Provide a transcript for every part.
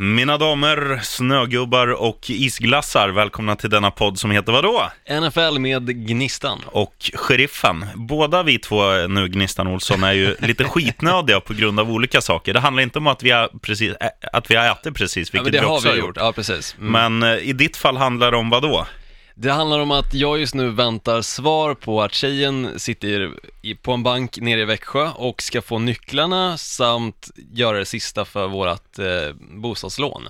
Mina damer, snögubbar och isglassar, välkomna till denna podd som heter vadå? NFL med Gnistan. Och Sheriffen. Båda vi två nu, Gnistan Olsson, är ju lite skitnödiga på grund av olika saker. Det handlar inte om att vi har, precis, ä- att vi har ätit precis, Ja, vilket det vi har också vi har gjort, gjort. ja precis. Mm. Men eh, i ditt fall handlar det om vadå? Det handlar om att jag just nu väntar svar på att tjejen sitter i, på en bank nere i Växjö och ska få nycklarna samt göra det sista för vårt eh, bostadslån.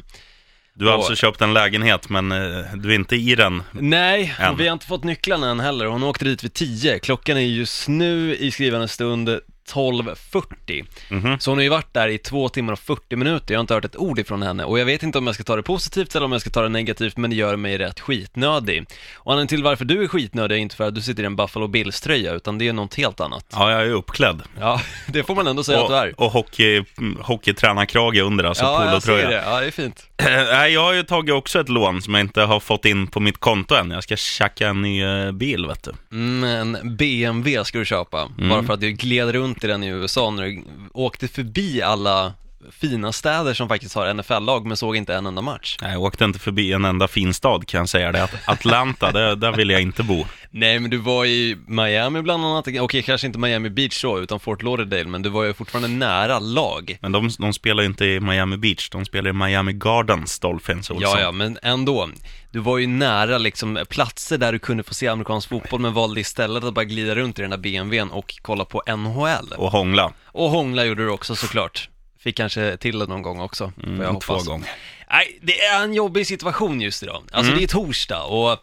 Du har alltså köpt en lägenhet, men eh, du är inte i den. Nej, Än. och vi har inte fått nycklarna än heller. Hon åkte dit vid 10. Klockan är just nu i skrivande stund 12.40. Mhm. Så hon har ju varit där i två timmar och 40 minuter. Jag har inte hört ett ord ifrån henne och jag vet inte om jag ska ta det positivt eller om jag ska ta det negativt, men det gör mig rätt skitnödig. Och anledningen till varför du är skitnödig är inte för att du sitter i en Buffalo Bills-tröja, utan det är något helt annat. Ja, jag är uppklädd. Ja, det får man ändå säga att du är. Och, och hockey, mm, hockeytränarkrage under, alltså ja, jag ser polotröja. det. Ja, det är fint. Nej, jag har ju tagit också ett lån som jag inte har fått in på mitt konto än. Jag ska tjacka en ny eh, bil, vet du. Mm, en BMW ska du köpa, bara för att du gled runt till den i USA när du åkte förbi alla fina städer som faktiskt har NFL-lag men såg inte en enda match. Nej, jag åkte inte förbi en enda fin stad kan jag säga det. Att Atlanta, det, där vill jag inte bo. Nej, men du var i Miami bland annat, okej kanske inte Miami Beach då, utan Fort Lauderdale, men du var ju fortfarande nära lag. Men de, de spelar ju inte i Miami Beach, de spelar i Miami Gardens, Dolphins Olsson. Ja, ja, men ändå. Du var ju nära liksom platser där du kunde få se amerikansk fotboll, men valde istället att bara glida runt i den där BMWn och kolla på NHL. Och hångla. Och hångla gjorde du också såklart. Fick kanske till det någon gång också, får jag Mm, hoppas. två gånger. Nej, det är en jobbig situation just idag. Alltså Mm. det är torsdag och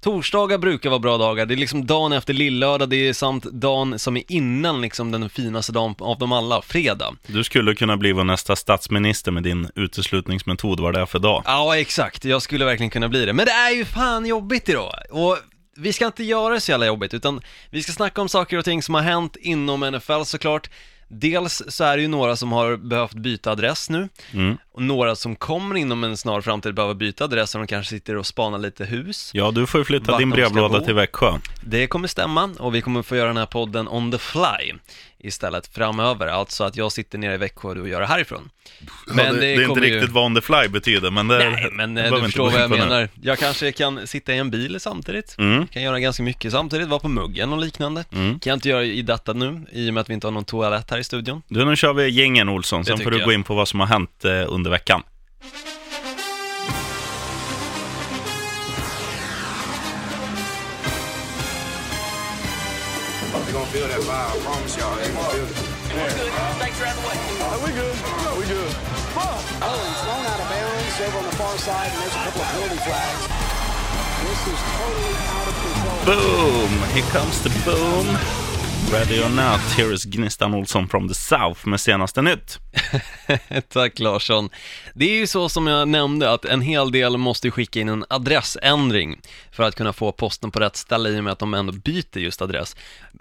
torsdagar brukar vara bra dagar. Det är liksom dagen efter lillördag, det är samt dagen som är innan liksom den finaste dagen av dem alla, fredag. Du skulle kunna bli vår nästa statsminister med din uteslutningsmetod, vad det är för dag. Ja, exakt. Jag skulle verkligen kunna bli det. Men det är ju fan jobbigt idag. Och vi ska inte göra det så jävla jobbigt, utan vi ska snacka om saker och ting som har hänt inom NFL såklart. Dels så är det ju några som har behövt byta adress nu, Mm. och några som kommer inom en snar framtid behöva byta adress, och de kanske sitter och spanar lite hus. Ja, du får ju flytta din brevlåda till Växjö. Det kommer stämma och vi kommer få göra den här podden on the fly istället framöver, alltså att jag sitter nere i Växjö och du gör det härifrån. Men ja, det, det är inte kommer ju- riktigt vad on the fly betyder, men det Nej, men det eh, du förstår vad jag på nu. menar. Jag kanske kan sitta i en bil samtidigt, Mm. kan göra ganska mycket samtidigt, vara på muggen och liknande. Mm. Kan jag inte göra i detta nu, i och med att vi inte har någon toalett här i studion. Du, nu kör vi gängen Olsson, sen får du jag. gå in på vad som har hänt eh, under veckan. Gonna feel that vibe. I promise y'all, they gonna feel it. we good. No, we good. Oh, he's thrown out of bounds over on the far side, and there's a couple of penalty flags. This is totally out of control. Boom! Here comes the boom. Ready or not, here is Gnistan Olsson from the South med senaste nytt. Tack Larsson. Det är ju så som jag nämnde att en hel del måste skicka in en adressändring för att kunna få posten på rätt ställe i och med att de ändå byter just adress.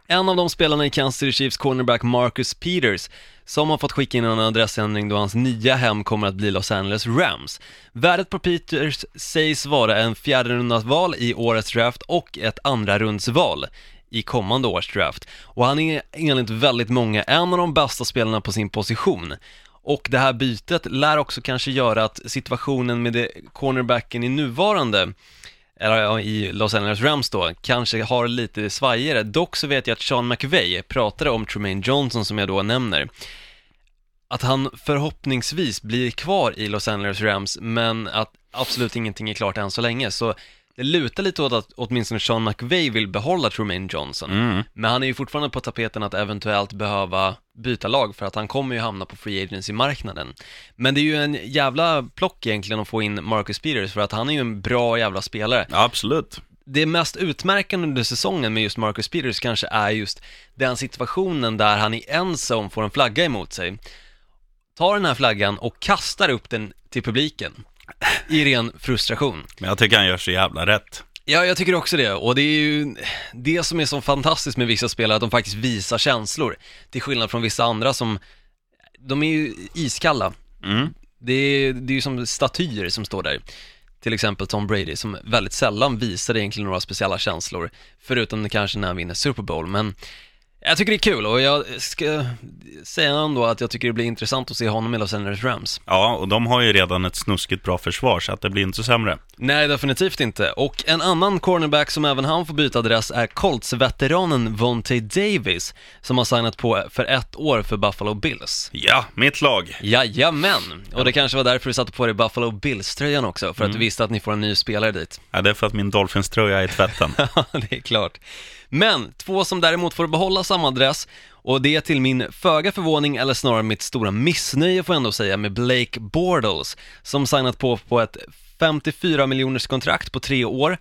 En av de spelarna i Kansas City Chiefs cornerback Marcus Peters som har fått skicka in en adressändring då hans nya hem kommer att bli Los Angeles Rams. Värdet på Peters sägs vara en fjärde val i årets draft och ett andra rundsval i kommande års draft. Och han är enligt väldigt många en av de bästa spelarna på sin position. Och det här bytet lär också kanske göra att situationen med det cornerbacken i nuvarande, eller i Los Angeles Rams då, kanske har lite svajigare. Dock så vet jag att Sean McVay pratade om Tremaine Johnson som jag då nämner. Att han förhoppningsvis blir kvar i Los Angeles Rams, men att absolut ingenting är klart än så länge. Så det lutar lite åt att åtminstone Sean McVay vill behålla Tremaine Johnson. Mm. Men han är ju fortfarande på tapeten att eventuellt behöva byta lag för att han kommer ju hamna på free agency-marknaden. Men det är ju en jävla plock egentligen att få in Marcus Peters för att han är ju en bra jävla spelare. Absolut. Det mest utmärkande under säsongen med just Marcus Peters kanske är just den situationen där han i en zone får en flagga emot sig, tar den här flaggan och kastar upp den till publiken i ren frustration. Men jag tycker han gör så jävla rätt. Ja, jag tycker också det. Och det är ju det som är så fantastiskt med vissa spelare, att de faktiskt visar känslor. Till skillnad från vissa andra som, de är ju iskalla. Mm. Det är, det är ju som statyer som står där. Till exempel Tom Brady, som väldigt sällan visar egentligen några speciella känslor. Förutom kanske när han vinner Super Bowl, men Jag tycker det är kul och jag ska säga ändå att jag tycker det blir intressant att se honom i Los Angeles Rams. Ja, och de har ju redan ett snuskigt bra försvar, så att det blir inte sämre. Nej, definitivt inte. Och en annan cornerback som även han får byta adress är Colts-veteranen Vontae Davis, som har signat på för ett år för Buffalo Bills. Ja, mitt lag. Jajamän! Och det kanske var därför du satte på dig Buffalo Bills-tröjan också, för att du visste att ni får en ny spelare dit. Ja, det är för att min Dolphins-tröja är i tvätten. Ja, det är klart. Men två som däremot får behålla samma adress och det är till min föga förvåning eller snarare mitt stora missnöje får jag ändå säga med Blake Bortles som signat på på ett 54 miljoners kontrakt på tre år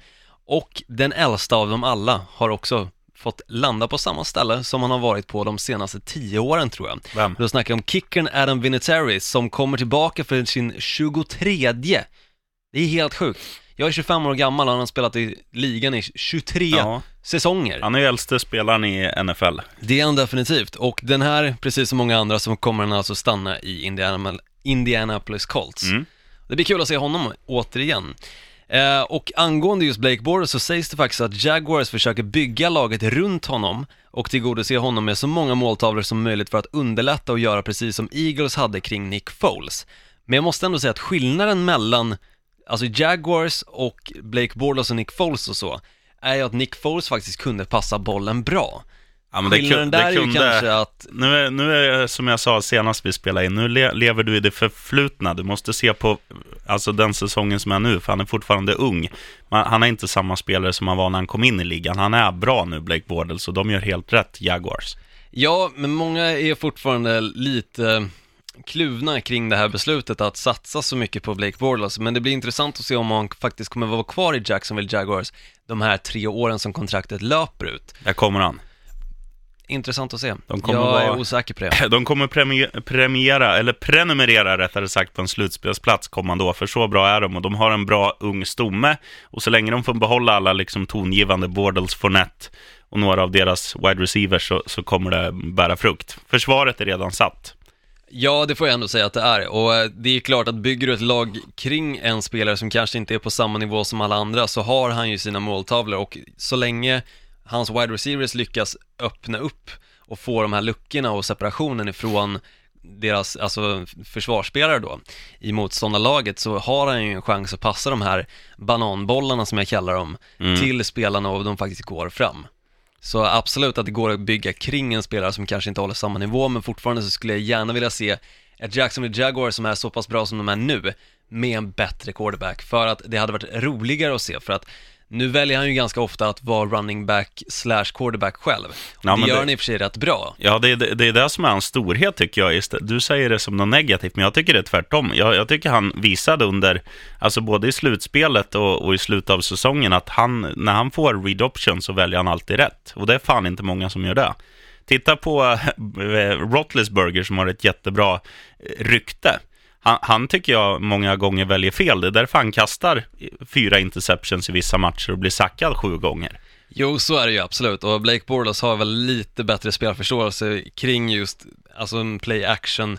och den äldsta av dem alla har också fått landa på samma ställe som han har varit på de senaste tio åren tror jag. Vem? Då snackar jag om kickern Adam Vinatieri som kommer tillbaka för sin 23 Det är helt sjukt. Jag är 25 år gammal och han har spelat i ligan i 23 Ja. Säsonger. Han är ju äldste spelaren i NFL. Det är han definitivt. Och den här, precis som många andra, så kommer han alltså stanna i Indiana, Indianapolis Colts. Mm. Det blir kul att se honom återigen. Eh, och angående just Blake Bortles så sägs det faktiskt att Jaguars försöker bygga laget runt honom och tillgodose honom med så många måltavlor som möjligt för att underlätta och göra precis som Eagles hade kring Nick Foles. Men jag måste ändå säga att skillnaden mellan, alltså Jaguars och Blake Bortles och Nick Foles och så, är ju att Nick Foles faktiskt kunde passa bollen bra. Ja, men det, Skillnaden där det är ju kunde... kanske att Nu är, nu är som jag sa senast vi spelade in, nu le, lever du i det förflutna. Du måste se på alltså den säsongen som är nu, för han är fortfarande ung. Man, han är inte samma spelare som han var när han kom in i ligan. Han är bra nu, Blake Bortles, och de gör helt rätt, Jaguars. Ja, men många är fortfarande lite kluvna kring det här beslutet att satsa så mycket på Blake Bortles, men det blir intressant att se om han faktiskt kommer vara kvar i Jacksonville Jaguars de här tre åren som kontraktet löper ut. Där kommer han. Intressant att se. De kommer Jag är vara- osäker på det. De kommer premi- premiera, eller prenumerera rättare sagt, på en slutspelsplats kommande år, för så bra är de och de har en bra ung stomme. Och så länge de får behålla alla liksom tongivande Bortles, Fournette och några av deras wide receivers så, så kommer det bära frukt. Försvaret är redan satt. Ja, det får jag ändå säga att det är. Och eh, det är klart att bygger du ett lag kring en spelare som kanske inte är på samma nivå som alla andra så har han ju sina måltavlor och så länge hans wide receivers lyckas öppna upp och få de här luckorna och separationen ifrån deras, alltså försvarsspelare då, i motståndarlaget så har han ju en chans att passa de här bananbollarna som jag kallar dem till spelarna och de faktiskt går fram. Så absolut att det går att bygga kring en spelare som kanske inte håller samma nivå, men fortfarande så skulle jag gärna vilja se ett Jacksonville Jaguar som är så pass bra som de är nu, med en bättre quarterback, för att det hade varit roligare att se, för att nu väljer han ju ganska ofta att vara running back slash quarterback själv. Ja, det gör det- han i och för sig rätt bra. Ja, det är det, det är det som är hans storhet tycker jag. Just. Du säger det som något negativt, men jag tycker det är tvärtom. Jag, jag tycker han visade under, alltså både i slutspelet och, och i slutet av säsongen, att han, när han får read option så väljer han alltid rätt. Och det är fan inte många som gör det. Titta på äh, Roethlisberger som har ett jättebra eh, rykte. Han, han tycker jag många gånger väljer fel. Det är därför han kastar fyra interceptions i vissa matcher och blir sackad sju gånger. Jo, så är det ju absolut, och Blake Bortles har väl lite bättre spelförståelse kring just, alltså en play action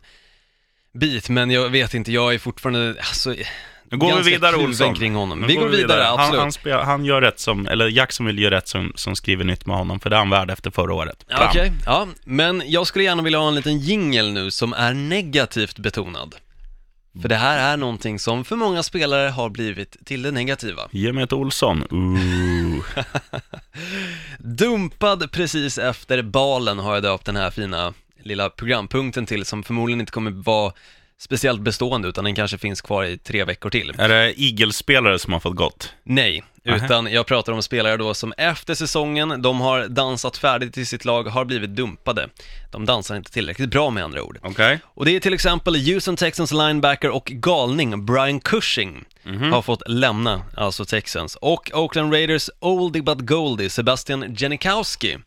bit, men jag vet inte, jag är fortfarande, alltså, Nu går vi vidare Olsson. kring honom. Nu Vi går vidare, Han, absolut. han, spel, han gör rätt som, eller Jackson vill göra rätt som, som skriver nytt med honom, för det är han värd efter förra året. Okej, ja, men jag skulle gärna vilja ha en liten jingel nu som är negativt betonad. För det här är någonting som för många spelare har blivit till det negativa. Ge mig ett Olsson. Ooh. Dumpad precis efter balen har jag döpt den här fina lilla programpunkten till som förmodligen inte kommer vara speciellt bestående utan den kanske finns kvar i tre veckor till. är det Eagles-spelare som har fått gått? Nej. Utan jag pratar om spelare då som efter säsongen, de har dansat färdigt i sitt lag, har blivit dumpade. De dansar inte tillräckligt bra med andra ord. Okej. Och det är till exempel Houston Texans linebacker och galning Brian Cushing har fått lämna, alltså Texans. Och Oakland Raiders oldie but goldie Sebastian Janikowski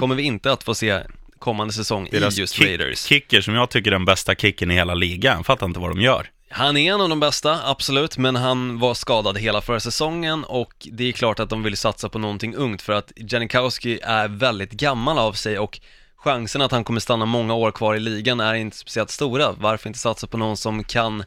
kommer vi inte att få se kommande säsong Deras i just kick- Raiders. kicker som jag tycker är den bästa kicken i hela ligan. Fattar inte vad de gör. Han är en av de bästa, absolut, men han var skadad hela förra säsongen och det är klart att de vill satsa på någonting ungt för att Janikowski är väldigt gammal av sig och chansen att han kommer stanna många år kvar i ligan är inte speciellt stora. Varför inte satsa på någon som kan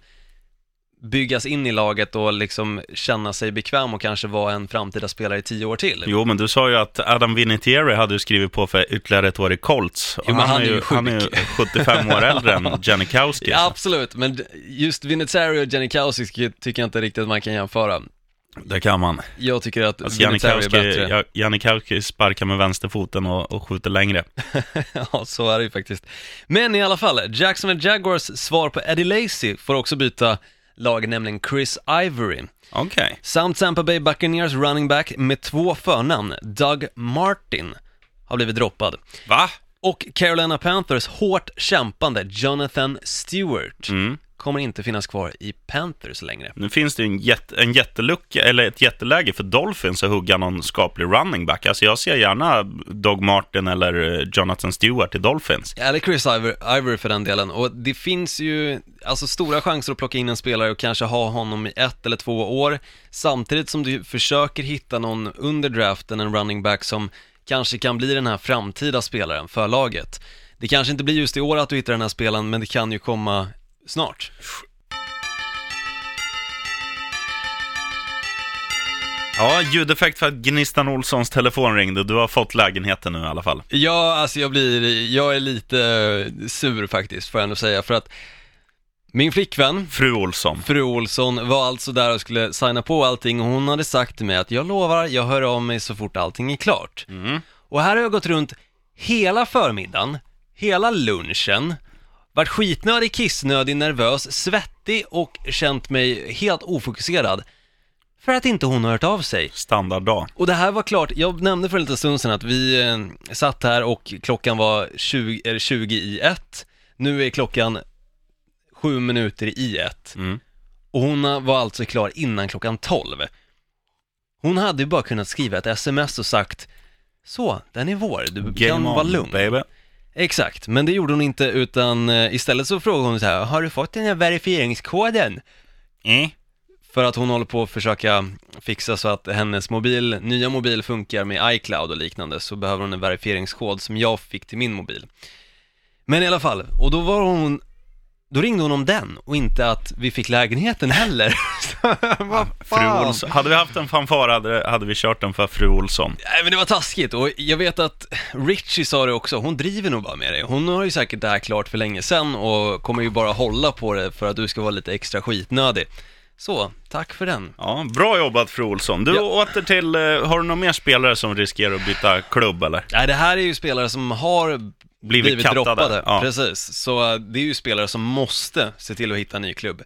byggas in i laget och liksom känna sig bekväm och kanske vara en framtida spelare i tio år till. Jo, men du sa ju att Adam Vinatieri hade skrivit på för ytterligare ett år i Colts. Jo, men han är ju han är ju 75 år äldre än Janikowski. Ja, absolut, men just Vinatieri och Janikowski tycker jag inte riktigt att man kan jämföra. Det kan man. Jag tycker att Alltså, Vinatieri är Janikowski, bättre. Ja- Janikowski sparkar med vänsterfoten och, och skjuter längre. ja, så är det ju faktiskt. Men i alla fall, Jacksonville Jaguars svar på Eddie Lacy får också byta lag, nämligen Chris Ivory. Okej. Samt Tampa Bay Buccaneers running back med två förnamn, Doug Martin, har blivit droppad. Va? Och Carolina Panthers hårt kämpande Jonathan Stewart Mm. Kommer inte finnas kvar i Panthers längre. Nu finns det ju en, jätte, en jättelucka, eller ett jätteläge för Dolphins att hugga någon skaplig running back. Alltså jag ser gärna Doug Martin eller eh, Jonathan Stewart i Dolphins. Eller Chris Ivory, Ivory för den delen. Och det finns ju alltså stora chanser att plocka in en spelare och kanske ha honom i ett eller två år. Samtidigt som du försöker hitta någon under draften, en running back som kanske kan bli den här framtida spelaren för laget. Det kanske inte blir just i år att du hittar den här spelaren, men det kan ju komma snart. Ja, ljudeffekt för att Gnistan Olssons telefon ringde. Du har fått lägenheten nu i alla fall. Ja, alltså jag blir, jag är lite sur faktiskt, får jag ändå säga, för att min flickvän, Fru Olsson. Fru Olsson var alltså där och skulle signa på allting och hon hade sagt till mig att jag lovar, jag hör av mig så fort allting är klart. Mm. Och här har jag gått runt hela förmiddagen, hela lunchen, varit skitnödig, kissnödig, nervös, svettig och känt mig helt ofokuserad. För att inte hon har hört av sig. Standarddag. Och det här var klart, jag nämnde för en liten stund sedan att vi eh, satt här och klockan var 20, eller 20 i ett. Nu är klockan sju minuter i ett. Mm. Och hon var alltså klar innan klockan 12. Hon hade ju bara kunnat skriva ett sms och sagt Så, den är vår, du kan Game vara on, lugn. baby. Exakt, men det gjorde hon inte utan eh, istället så frågade hon så här, har du fått den här verifieringskoden? Eh? För att hon håller på att försöka fixa så att hennes mobil, nya mobil funkar med iCloud och liknande så behöver hon en verifieringskod som jag fick till min mobil. Men i alla fall, och då var hon, då ringde hon om den och inte att vi fick lägenheten heller. Vad Fru fan? Olsson. Hade vi haft en fanfar hade, hade vi kört den för Fru Olsson. Nej men det var taskigt och jag vet att Richie sa det också, hon driver nog bara med dig. Hon har ju säkert det här klart för länge sedan och kommer ju bara hålla på det för att du ska vara lite extra skitnödig. Så, tack för den. Ja, bra jobbat Fru Olsson. Du, Ja. åter till, eh, har du några mer spelare som riskerar att byta klubb eller? Nej, det här är ju spelare som har Blivit blivit, droppade. ja. Precis, så eh, det är ju spelare som måste se till att hitta en ny klubb.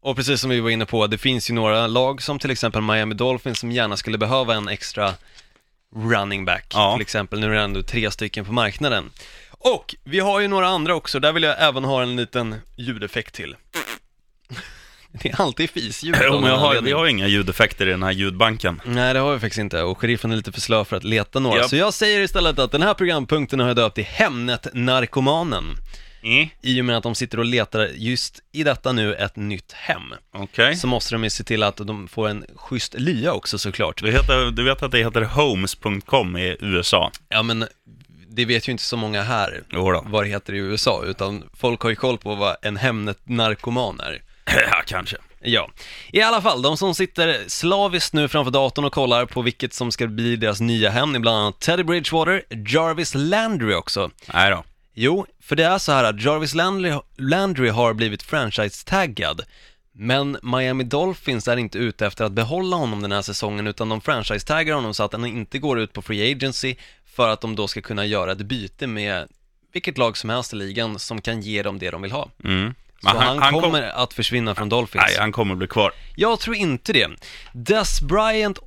Och precis som vi var inne på, det finns ju några lag som till exempel Miami Dolphins som gärna skulle behöva en extra running back. Ja. Till exempel, nu är det ändå tre stycken på marknaden. Och vi har ju några andra också, där vill jag även ha en liten ljudeffekt till. Det är alltid fisljud. Jo, men jag har, vi har inga ljudeffekter i den här ljudbanken. Nej, det har vi faktiskt inte och sheriffen är lite för slö för att leta några. Japp. Så jag säger istället att den här programpunkten har jag döpt till Hemnet-narkomanen. Eh? I och med att de sitter och letar just i detta nu ett nytt hem. Okej. Så måste de ju se till att de får en schysst lya också såklart. Du, heter, du vet att det heter homes.com i USA? Ja men, det vet ju inte så många här Jo då. vad det heter i USA, utan folk har ju koll på vad en Hemnet-narkoman är. ja, kanske. Ja, i alla fall, de som sitter slaviskt nu framför datorn och kollar på vilket som ska bli deras nya hem är bland annat Teddy Bridgewater, Jarvis Landry också. Nej då. Jo, för det är så här att Jarvis Landry, Landry har blivit franchise-taggad. Men Miami Dolphins är inte ute efter att behålla honom den här säsongen utan de franchise-taggar honom så att han inte går ut på free agency för att de då ska kunna göra ett byte med vilket lag som helst i ligan som kan ge dem det de vill ha. Mm. Så han, kom- kommer att försvinna från Dolphins. Nej, han kommer bli kvar. Jag tror inte det. Des Bryant,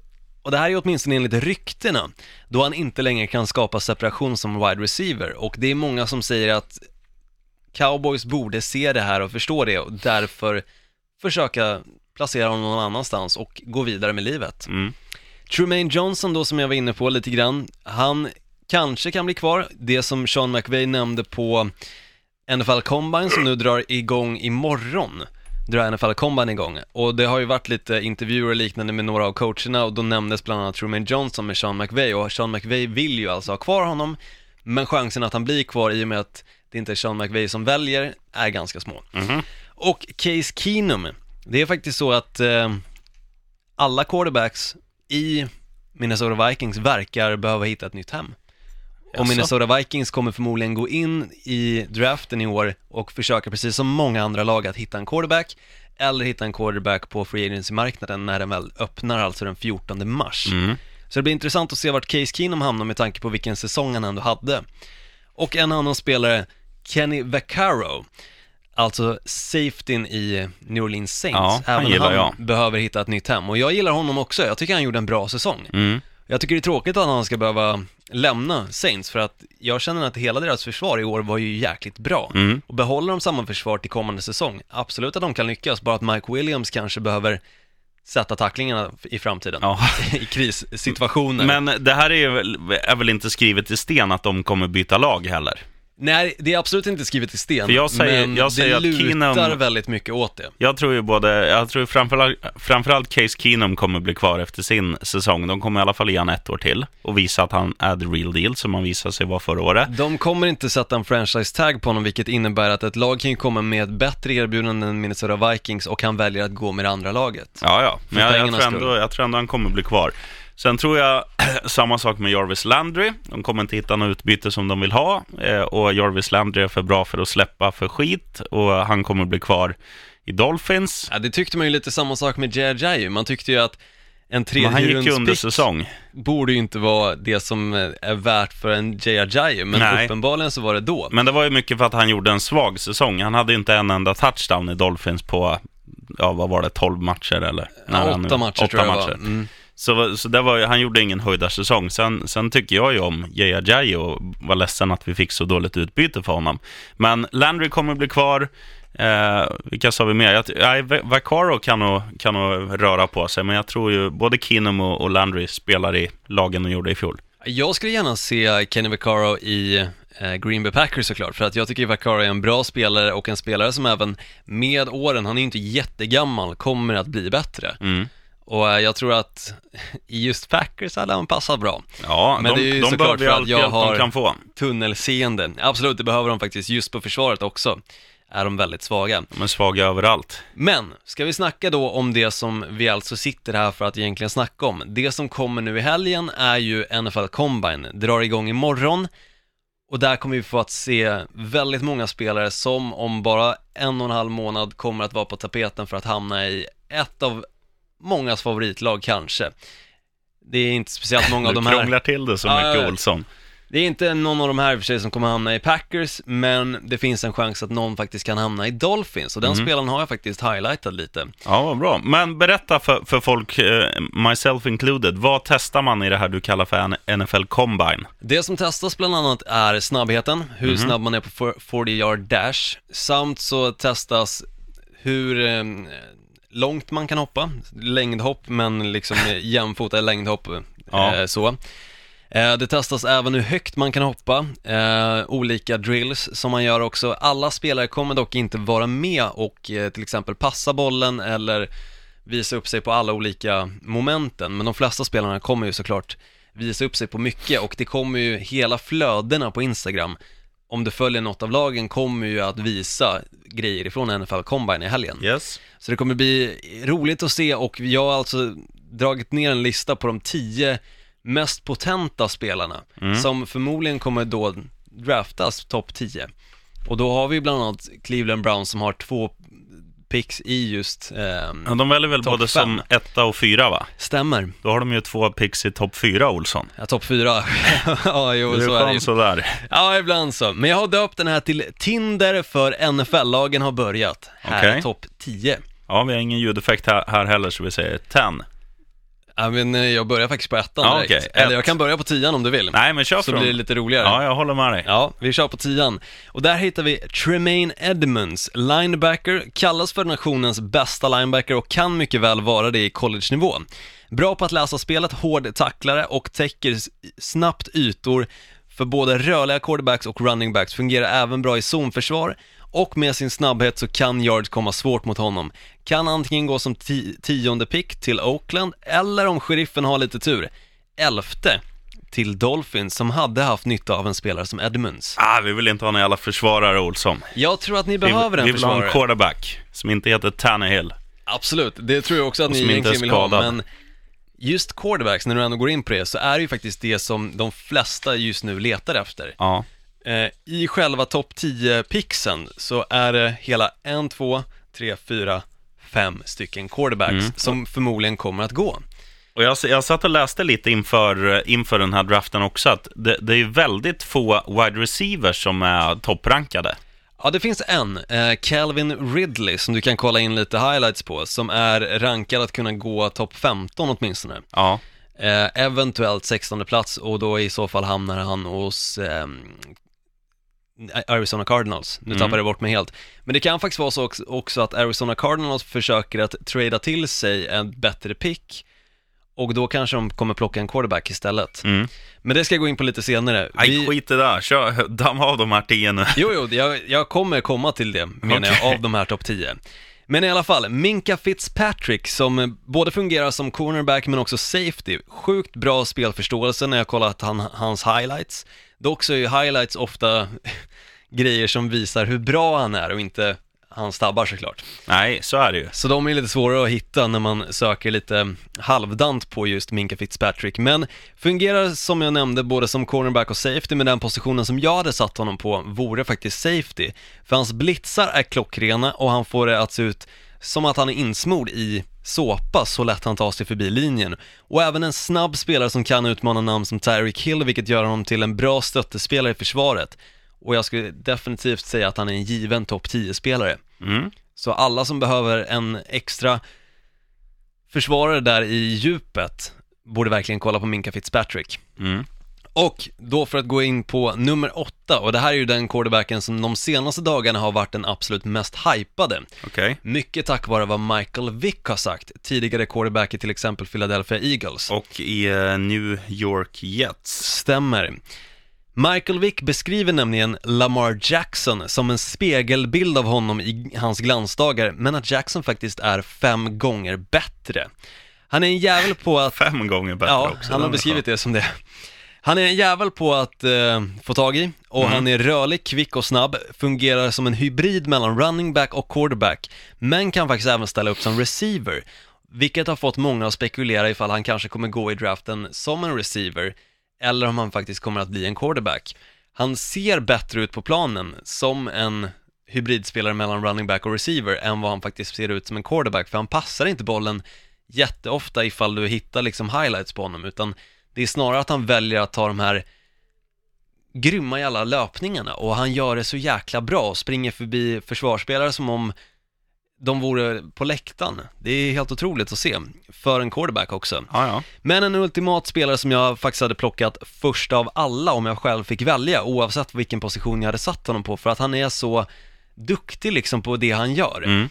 och det här är åtminstone enligt ryktena, då han inte längre kan skapa separation som wide receiver. Och det är många som säger att Cowboys borde se det här och förstå det och därför försöka placera honom någon annanstans och gå vidare med livet. Mm. Trumaine Johnson då som jag var inne på lite grann, han kanske kan bli kvar. Det som Sean McVay nämnde på NFL Combine som nu drar igång imorgon drar NFL Combine igång och det har ju varit lite intervjuer och liknande med några av coacherna och då nämndes bland annat Trumaine Johnson med Sean McVay och Sean McVay vill ju alltså ha kvar honom men chansen att han blir kvar i och med att det inte är Sean McVay som väljer är ganska små. Mhm. Och Case Keenum, Det är faktiskt så att eh, alla quarterbacks i Minnesota Vikings verkar behöva hitta ett nytt hem. Och? Minnesota Vikings kommer förmodligen gå in i draften i år och försöka precis som många andra lag att hitta en quarterback eller hitta en quarterback på free agency-marknaden när den väl öppnar, alltså den 14 mars. Mm. Så det blir intressant att se vart Case Keenum hamnar med tanke på vilken säsong han ändå hade. Och en annan spelare, Kenny Vaccaro, alltså safetyn i New Orleans Saints. Ja, han Även han jag. behöver hitta ett nytt hem. Och jag gillar honom också, jag tycker han gjorde en bra säsong. Mm. Jag tycker det är tråkigt att han ska behöva lämna Saints för att jag känner att hela deras försvar i år var ju jäkligt bra. Mm. Och behåller de samma försvar till kommande säsong, absolut att de kan lyckas, bara att Mike Williams kanske behöver sätta tacklingarna i framtiden, Ja. i krissituationer. Men det här är, väl, är väl inte skrivet i sten att de kommer byta lag heller? Nej, det är absolut inte skrivet i sten, För jag säger- men jag säger det att lutar Keenum- väldigt mycket åt det. Jag tror ju både, jag tror framförallt, framförallt Case Keenum kommer bli kvar efter sin säsong. De kommer i alla fall ge han ett år till och visa att han är the real deal som han visade sig vara förra året. De kommer inte sätta en franchise-tag på honom, vilket innebär att ett lag kan ju komma med ett bättre erbjudande än Minnesota Vikings och han väljer att gå med det andra laget. Ja, ja, men jag, jag, pengarnas tror ändå, skull. jag tror ändå han kommer bli kvar. Sen tror jag samma sak med Jarvis Landry. De kommer inte hitta något utbyte som de vill ha eh, och Jarvis Landry är för bra för att släppa för skit och han kommer bli kvar i Dolphins. Ja, det tyckte man ju lite samma sak med Ajayi. Man tyckte ju att en tredjerundspick borde ju inte vara det som eh, är värt för en Ajayi, men Nej. uppenbarligen så var det då. Men det var ju mycket för att han gjorde en svag säsong. Han hade inte en enda touchdown i Dolphins på, ja vad var det, 12 matcher eller? Han- åtta matcher åtta tror jag det matcher. var. Mm. Så, så det var, han gjorde ingen höjdarsäsong. Sen, sen tycker jag ju om Jay Ajayi och var ledsen att vi fick så dåligt utbyte för honom. Men Landry kommer bli kvar. Eh, vilka sa vi mer? Jag, Vaccaro kan nog, kan nog röra på sig, men jag tror ju både Keenum och, och Landry spelar i lagen och gjorde i fjol. Jag skulle gärna se Kenny Vaccaro i eh, Green Bay Packers såklart, för att jag tycker Vaccaro är en bra spelare och en spelare som även med åren, han är ju inte jättegammal, kommer att bli bättre. Mm. Och eh, jag tror att i just Packers hade han passat bra. Ja, Men de, det är ju de såklart för att jag har- kan få. Tunnelseende, absolut det behöver de faktiskt, just på försvaret också är de väldigt svaga. De är svaga överallt. Men, ska vi snacka då om det som vi alltså sitter här för att egentligen snacka om? Det som kommer nu i helgen är ju NFL Combine, drar igång imorgon och där kommer vi få att se väldigt många spelare som om bara en och en halv månad kommer att vara på tapeten för att hamna i ett av mångas favoritlag kanske. Det är inte speciellt många av Du de här krånglar till det så mycket, ja. Olsson. det är inte någon av de här i och för sig som kommer hamna i Packers, men det finns en chans att någon faktiskt kan hamna i Dolphins, och den Mm. spelaren har jag faktiskt highlightat lite. Ja, vad bra. Men berätta för, för folk, eh, myself included, vad testar man i det här du kallar för NFL Combine? Det som testas bland annat är snabbheten, hur snabb man är på for- 40 yard dash, samt så testas hur eh, långt man kan hoppa, längdhopp, men liksom jämfota längdhopp, eh, Ja. så. Eh, Det testas även hur högt man kan hoppa, eh, olika drills som man gör också. Alla spelare kommer dock inte vara med och till exempel passa bollen eller visa upp sig på alla olika momenten, men de flesta spelarna kommer ju såklart visa upp sig på mycket och det kommer ju hela flödena på Instagram om du följer något av lagen kommer ju att visa grejer ifrån NFL Combine i helgen. Yes. Så det kommer bli roligt att se och jag har alltså dragit ner en lista på de tio mest potenta spelarna som förmodligen kommer då draftas topp 10. Och då har vi bland annat Cleveland Browns som har två picks i just, ehm, Ja, de väljer väl både som fem. etta och fyra, va? stämmer, Då har de ju två picks i topp fyra, Olsson. ja, topp fyra. ja, jo, Det så är är det ju. sådär. Ja, ibland så. Men jag har döpt den här till Tinder för NFL-lagen har börjat. Här är Okej. topp 10. Ja, vi har ingen ljudeffekt här, här heller, så vi säger 10. Ja, men eh, jag börjar faktiskt på ettan Ja, direkt. okej. Eller jag kan börja på tian om du vill. Nej, men kör så blir det lite roligare. Ja, jag håller med dig. Ja, vi kör på tian. Och där hittar vi Tremaine Edmonds, linebacker, kallas för nationens bästa linebacker och kan mycket väl vara det i college-nivå. Bra på att läsa spelet, hård tacklare och täcker snabbt ytor för både rörliga quarterbacks och running backs, fungerar även bra i zonförsvar och med sin snabbhet så kan yards komma svårt mot honom. Kan antingen gå som ti- tionde pick till Oakland eller om sheriffen har lite tur, elfte till Dolphins som hade haft nytta av en spelare som Edmunds. Ah, vi vill inte ha några jävla försvarare, Olsson. Jag tror att ni Vi, behöver en vi vill ha försvarare. en quarterback som inte heter Tannehill. Absolut, det tror jag också att ni egentligen vill ha, men just quarterbacks, när du ändå går in på det, så är det ju faktiskt det som de flesta just nu letar efter. Ja. Eh, I själva topp 10-pixen så är det hela en, två, tre, fyra, fem stycken quarterbacks Mm. som förmodligen kommer att gå. Och jag, jag satt och läste lite inför, inför den här draften också, att det, det är väldigt få wide receivers som är topprankade. Ja, det finns en, eh, Calvin Ridley, som du kan kolla in lite highlights på, som är rankad att kunna gå topp 15 åtminstone. Ja. Eh, eventuellt 16 plats och då i så fall hamnar han hos ehm, Arizona Cardinals. Nu Mm. tappade jag bort mig helt. Men det kan faktiskt vara så också- att Arizona Cardinals försöker att trada till sig en bättre pick och då kanske de kommer plocka en quarterback istället. Mm. Men det ska jag gå in på lite senare. Nej, Vi- skit i det där. Kör, damma av de här tio nu. Jo, jo, jag, jag kommer komma till det, menar Okej. jag, av de här topp 10. Men i alla fall, Minka Fitzpatrick som både fungerar som cornerback men också safety. Sjukt bra spelförståelse när jag kollat han, hans highlights. Dock så är ju highlights ofta grejer som visar hur bra han är och inte hans tabbar såklart. Nej, så är det ju. Så de är lite svårare att hitta när man söker lite halvdant på just Minka Fitzpatrick. Men fungerar som jag nämnde både som cornerback och safety, men den positionen som jag hade satt honom på vore faktiskt safety. För hans blitzar är klockrena och han får det att se ut som att han är insmord i såpa så lätt han tar sig förbi linjen. Och även en snabb spelare som kan utmana namn som Tyreek Hill, vilket gör honom till en bra stöttespelare i försvaret. Och jag skulle definitivt säga att han är en given topp 10-spelare. Mm. Så alla som behöver en extra försvarare där i djupet borde verkligen kolla på Minka Fitzpatrick. Mm. Och då för att gå in på nummer åtta, och det här är ju den quarterbacken som de senaste dagarna har varit den absolut mest hypade. Okej. Mycket tack vare vad Michael Vick har sagt, tidigare quarterback i till exempel Philadelphia Eagles. Och i eh, New York Jets. Stämmer. Michael Vick beskriver nämligen Lamar Jackson som en spegelbild av honom i hans glansdagar, men att Jackson faktiskt är fem gånger bättre. Han är en jävel på att Fem gånger bättre Ja, också. han har beskrivit det som det. Han är en jävel på att eh, få tag i och Mm. han är rörlig, kvick och snabb, fungerar som en hybrid mellan running back och quarterback, men kan faktiskt även ställa upp som receiver, vilket har fått många att spekulera ifall han kanske kommer gå i draften som en receiver, eller om han faktiskt kommer att bli en quarterback. Han ser bättre ut på planen som en hybridspelare mellan running back och receiver än vad han faktiskt ser ut som en quarterback, för han passar inte bollen jätteofta ifall du hittar liksom highlights på honom, utan det är snarare att han väljer att ta de här grymma jävla löpningarna och han gör det så jäkla bra och springer förbi försvarsspelare som om de vore på läktaren. Det är helt otroligt att se, för en quarterback också. Ja, ja. Men en ultimat spelare som jag faktiskt hade plockat först av alla om jag själv fick välja, oavsett vilken position jag hade satt honom på, för att han är så duktig liksom på det han gör. Mm.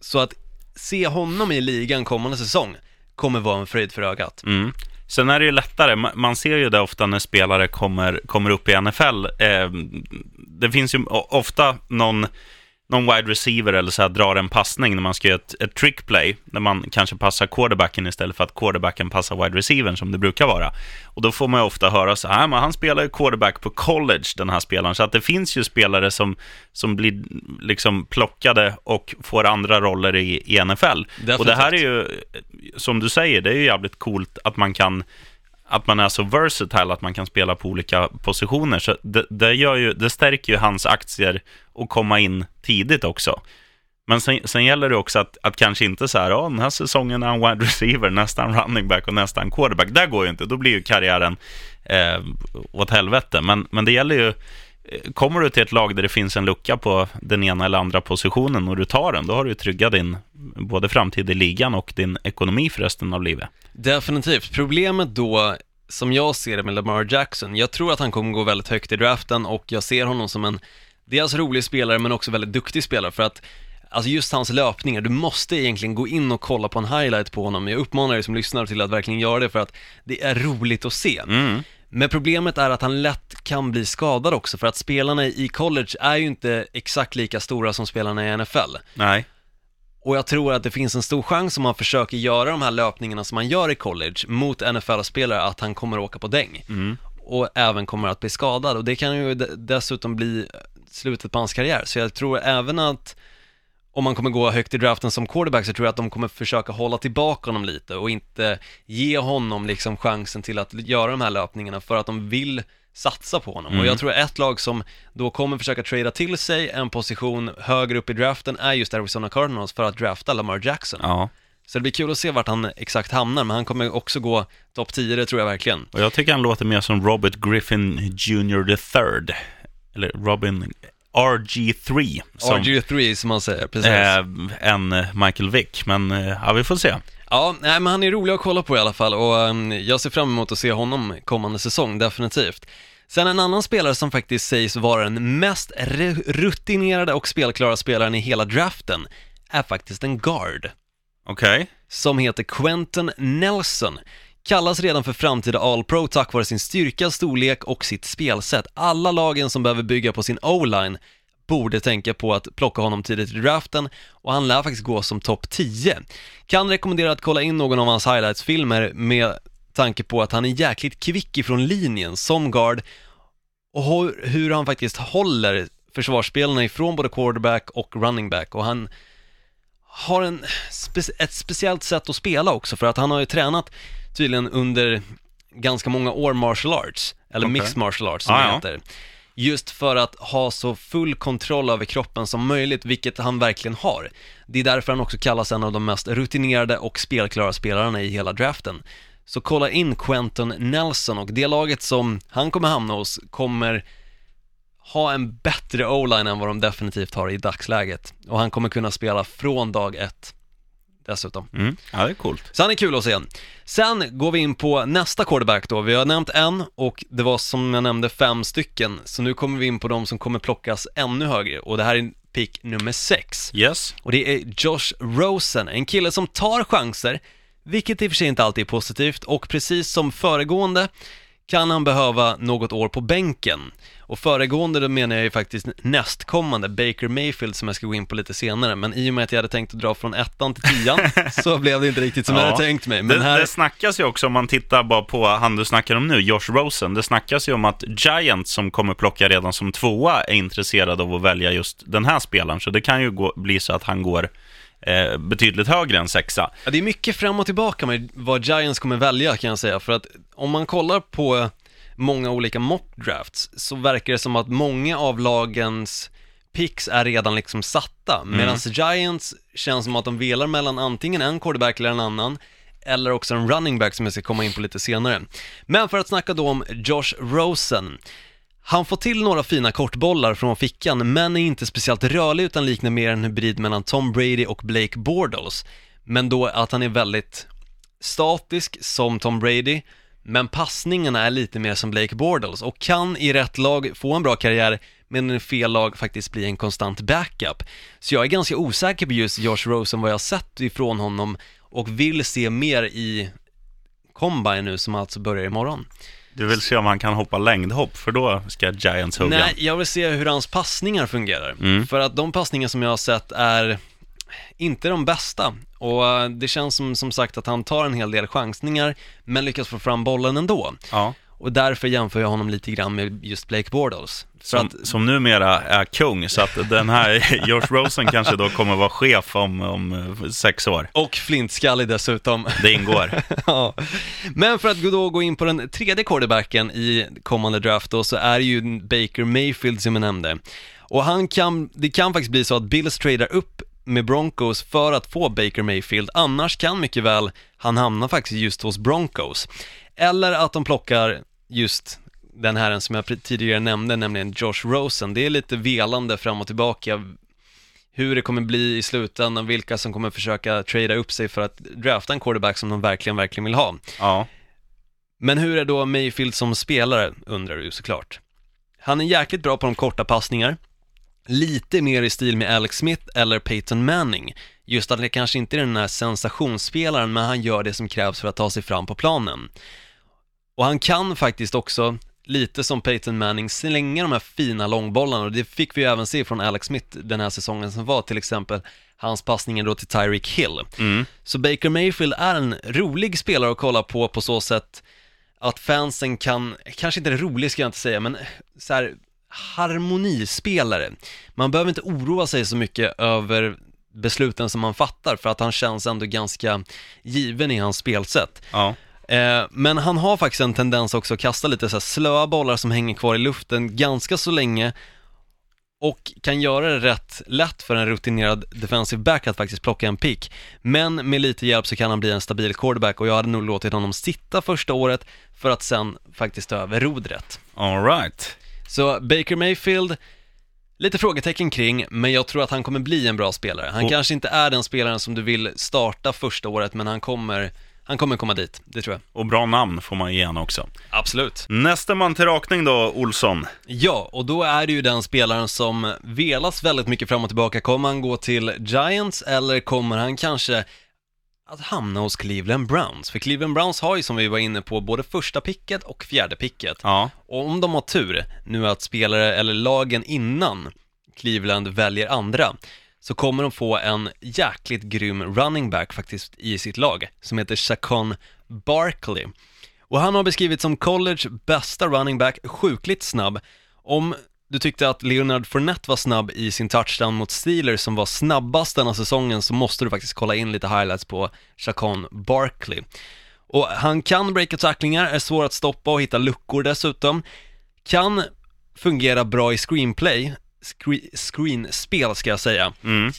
Så att se honom i ligan kommande säsong kommer vara en fröjd för ögat. Mm. Sen är det ju lättare, Ma- man ser ju det ofta när spelare kommer, kommer upp i NFL. Eh, det finns ju ofta någon, någon wide receiver eller så här drar en passning när man ska göra ett, ett trick play, när man kanske passar quarterbacken istället för att quarterbacken passar wide receivern som det brukar vara. Och då får man ju ofta höra så här, men han spelar ju quarterback på college, den här spelaren. Så att det finns ju spelare som, som blir liksom plockade och får andra roller i, i NFL. Och det här är ju, som du säger, det är ju jävligt coolt att man kan att man är så versatile att man kan spela på olika positioner. Så det, det, gör ju, det stärker ju hans aktier att komma in tidigt också. Men sen, sen gäller det också att, att kanske inte så här, ja, den här säsongen är han wide receiver, nästan running back och nästan quarterback. Det går ju inte, då blir ju karriären eh, åt helvete. Men, men det gäller ju, kommer du till ett lag där det finns en lucka på den ena eller andra positionen och du tar den, då har du tryggat din både framtid i ligan och din ekonomi för resten av livet. Definitivt. Problemet då, som jag ser det med Lamar Jackson, jag tror att han kommer gå väldigt högt i draften och jag ser honom som en, dels rolig spelare men också väldigt duktig spelare för att Alltså just hans löpningar, du måste egentligen gå in och kolla på en highlight på honom. Jag uppmanar er som lyssnar till att verkligen göra det för att det är roligt att se. Mm. Men problemet är att han lätt kan bli skadad också för att spelarna i college är ju inte exakt lika stora som spelarna i NFL. Nej. Och jag tror att det finns en stor chans om han försöker göra de här löpningarna som han gör i college mot NFL-spelare att han kommer åka på däng. Mm. Och även kommer att bli skadad och det kan ju de- dessutom bli slutet på hans karriär. Så jag tror även att om man kommer gå högt i draften som quarterback så tror jag att de kommer försöka hålla tillbaka honom lite och inte ge honom liksom chansen till att göra de här löpningarna för att de vill satsa på honom. Och jag tror ett lag som då kommer försöka trada till sig en position högre upp i draften är just Arizona Cardinals för att drafta Lamar Jackson. Ja, Så det blir kul att se vart han exakt hamnar, men han kommer också gå topp 10, det tror jag verkligen. och jag tycker han låter mer som Robert Griffin Jr. the third. Eller Robin RG3. Som, RG3 som man säger, precis. eh, eh, Michael Vick. Men eh, ja, vi får se. Ja, nej, men han är rolig att kolla på i alla fall och um, jag ser fram emot att se honom kommande säsong, definitivt. Sen en annan spelare som faktiskt sägs vara den mest rutinerade och spelklara spelaren i hela draften är faktiskt en guard Okej. som heter Quentin Nelson. Kallas redan för framtida All-Pro tack vare sin styrka, storlek och sitt spelsätt. Alla lagen som behöver bygga på sin O-line borde tänka på att plocka honom tidigt i draften och han lär faktiskt gå som topp 10. Kan rekommendera att kolla in någon av hans highlights-filmer med tanke på att han är jäkligt kvick ifrån linjen som guard och hur- han faktiskt håller försvarsspelarna ifrån både quarterback och running back och han har en spe- ett speciellt sätt att spela också för att han har ju tränat tydligen under ganska många år martial arts, eller Okej. mixed martial arts som Ah, det ja. heter. Just för att ha så full kontroll över kroppen som möjligt, vilket han verkligen har. Det är därför han också kallas en av de mest rutinerade och spelklara spelarna i hela draften. Så kolla in Quentin Nelson och det laget som han kommer hamna hos kommer ha en bättre o-line än vad de definitivt har i dagsläget. Och han kommer kunna spela från dag ett dessutom. Mm. Ja, det är coolt. Så han är kul att se. Sen går vi in på nästa quarterback då. Vi har nämnt en och det var som jag nämnde fem stycken. Så nu kommer vi in på de som kommer plockas ännu högre och det här är pick nummer sex. Yes. Och det är Josh Rosen, en kille som tar chanser, vilket i och för sig inte alltid är positivt och precis som föregående kan han behöva något år på bänken. Och föregående då menar jag ju faktiskt nästkommande, Baker Mayfield som jag ska gå in på lite senare, men i och med att jag hade tänkt att dra från ettan till tian så blev det inte riktigt som jag hade tänkt mig. Men det, här... det snackas ju också, om man tittar bara på han du snackar om nu, Josh Rosen, det snackas ju om att Giants som kommer plocka redan som tvåa är intresserade av att välja just den här spelaren, så det kan ju gå, bli så att han går eh, betydligt högre än sexa. Ja, det är mycket fram och tillbaka med vad Giants kommer välja kan jag säga, för att om man kollar på många olika mock drafts så verkar det som att många av lagens picks är redan liksom satta, medan Giants känns som att de velar mellan antingen en quarterback eller en annan, eller också en running back som jag ska komma in på lite senare. Men för att snacka då om Josh Rosen, han får till några fina kortbollar från fickan, men är inte speciellt rörlig utan liknar mer en hybrid mellan Tom Brady och Blake Bortles. Men då att han är väldigt statisk som Tom Brady, men passningarna är lite mer som Blake Bortles och kan i rätt lag få en bra karriär, men i fel lag faktiskt bli en konstant backup. Så jag är ganska osäker på just Josh Rosen, vad jag har sett ifrån honom och vill se mer i Combine nu som alltså börjar imorgon. Du vill se om han kan hoppa längdhopp, för då ska Giants hugga. Nej, jag vill se hur hans passningar fungerar. Mm. För att de passningar som jag har sett är inte de bästa. Och eh, det känns som, som sagt att han tar en hel del chansningar, men lyckas få fram bollen ändå. Ja. Och därför jämför jag honom lite grann med just Blake Bortles. Som, att, som numera är kung, så att den här Josh Rosen kanske då kommer vara chef om, om eh, sex år. och flintskallig dessutom. Det ingår. ja. Men för att då gå in på den tredje quarterbacken i kommande draft då, så är det ju Baker Mayfield som jag nämnde. Och han kan, det kan faktiskt bli så att Bills tradar upp med Broncos för att få Baker Mayfield, annars kan mycket väl han hamna faktiskt just hos Broncos. Eller att de plockar just den här som jag tidigare nämnde, nämligen Josh Rosen. Det är lite velande fram och tillbaka hur det kommer bli i slutändan, vilka som kommer försöka trada upp sig för att drafta en quarterback som de verkligen, verkligen vill ha. Ja. Men hur är då Mayfield som spelare, undrar du såklart. Han är jäkligt bra på de korta passningar, lite mer i stil med Alex Smith eller Peyton Manning. Just att det kanske inte är den här sensationsspelaren, men han gör det som krävs för att ta sig fram på planen. Och han kan faktiskt också, lite som Peyton Manning, slänga de här fina långbollarna och det fick vi ju även se från Alex Smith den här säsongen som var, till exempel hans passningar då till Tyreek Hill. Mm. Så Baker Mayfield är en rolig spelare att kolla på på så sätt att fansen kan, kanske inte rolig ska jag inte säga, men så här harmonispelare. Man behöver inte oroa sig så mycket över besluten som han fattar för att han känns ändå ganska given i hans spelsätt. Ja. Eh, men han har faktiskt en tendens också att kasta lite så här slöa bollar som hänger kvar i luften ganska så länge och kan göra det rätt lätt för en rutinerad defensive back att faktiskt plocka en pick. Men med lite hjälp så kan han bli en stabil quarterback och jag hade nog låtit honom sitta första året för att sen faktiskt ta över rodret. All right. Så Baker Mayfield, lite frågetecken kring, men jag tror att han kommer bli en bra spelare. Han Och- kanske inte är den spelaren som du vill starta första året, men han kommer, han kommer komma dit, det tror jag. Och bra namn får man ge också. Absolut. Nästa man till rakning då, Olsson. Ja, och då är det ju den spelaren som velas väldigt mycket fram och tillbaka. Kommer han gå till Giants eller kommer han kanske att hamna hos Cleveland Browns? För Cleveland Browns har ju som vi var inne på både första picket och fjärde picket. Ja. Och om de har tur nu att spelare eller lagen innan Cleveland väljer andra så kommer de få en jäkligt grym running back faktiskt i sitt lag som heter Chacon Barkley. Och han har beskrivits som college bästa running back, sjukligt snabb. Om du tyckte att Leonard Fournette var snabb i sin touchdown mot Steelers som var snabbast denna säsongen så måste du faktiskt kolla in lite highlights på Chacon Barkley. Och han kan breaka tacklingar, är svår att stoppa och hitta luckor dessutom. Kan fungera bra i screenplay, screen, screenspel ska jag säga. Mm.